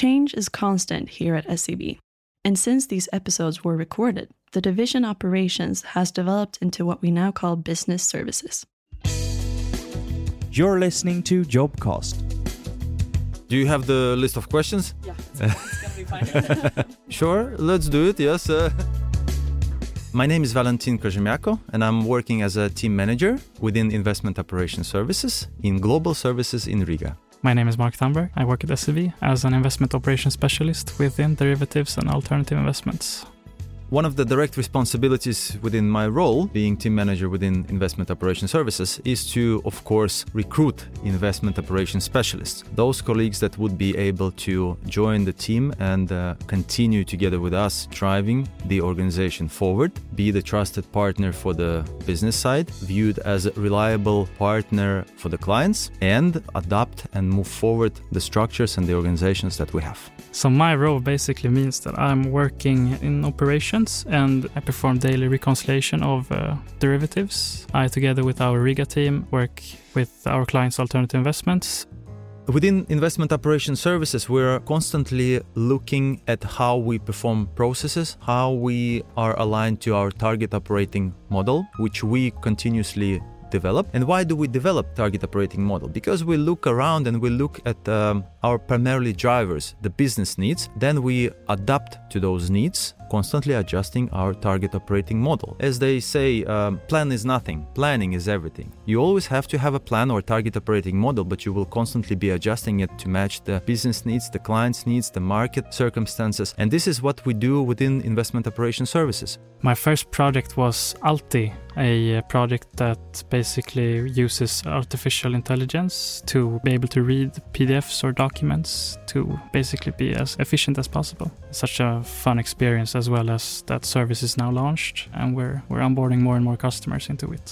Change is constant here at SEB, And since these episodes were recorded, the division operations has developed into what we now call business services. You're listening to Jobcast. Do you have the list of questions? Yeah, it's, gonna be fine. Sure, let's do it. Yes. Uh, my name is Valentin Korzemiako, and I'm working as a team manager within Investment Operation Services in Global Services in Riga. My name is Mark Thunberg. I work at SEB as an investment operations specialist within derivatives and alternative investments. One of the direct responsibilities within my role, being team manager within investment operation services, is to, of course, recruit investment operation specialists. Those colleagues that would be able to join the team and uh, continue together with us driving the organization forward, be the trusted partner for the business side, viewed as a reliable partner for the clients, and adapt and move forward the structures and the organizations that we have. So, my role basically means that I'm working in and I perform daily reconciliation of uh, derivatives. I, together with our Riga team, work with our clients' alternative investments. Within investment operation services, we're constantly looking at how we perform processes, how we are aligned to our target operating model, which we continuously develop. And why do we develop target operating model? Because we look around and we look at um, our primarily drivers, the business needs, then we adapt to those needs, constantly adjusting our target operating model. As they say, um, plan is nothing, planning is everything. You always have to have a plan or target operating model, but you will constantly be adjusting it to match the business needs, the client's needs, the market circumstances. And this is what we do within investment operation services. My first project was Alti, a project that basically uses artificial intelligence to be able to read PDFs or documents to basically be as efficient as possible. Such a fun experience as well as that service is now launched and we're, we're onboarding more and more customers into it.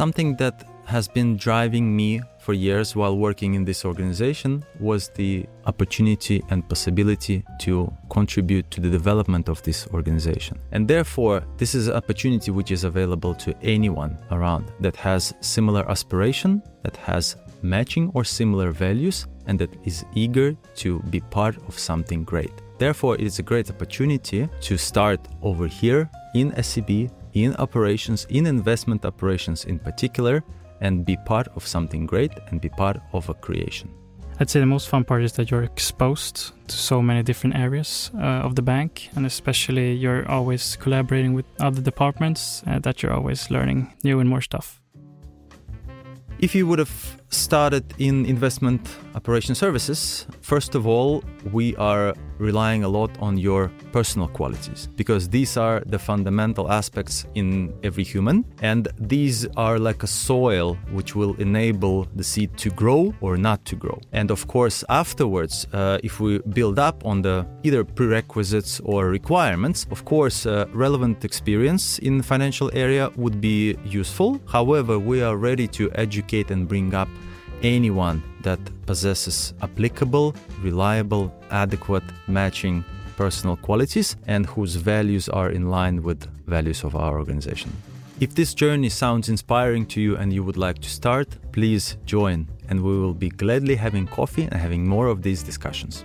Something that has been driving me for years while working in this organization was the opportunity and possibility to contribute to the development of this organization. And therefore, this is an opportunity which is available to anyone around that has similar aspiration, that has matching or similar values, and that is eager to be part of something great. Therefore, it is a great opportunity to start over here in SEB, in operations, in investment operations in particular, and be part of something great and be part of a creation. I'd say the most fun part is that you're exposed to so many different areas uh, of the bank, and especially you're always collaborating with other departments, uh, that you're always learning new and more stuff. If you would have started in investment operation services, first of all, we are relying a lot on your personal qualities because these are the fundamental aspects in every human. And these are like a soil which will enable the seed to grow or not to grow. And of course, afterwards, uh, if we build up on the either prerequisites or requirements, of course, uh, relevant experience in the financial area would be useful. However, we are ready to educate and bring up anyone that possesses applicable, reliable, adequate, matching personal qualities and whose values are in line with values of our organization. If this journey sounds inspiring to you and you would like to start, please join and we will be gladly having coffee and having more of these discussions.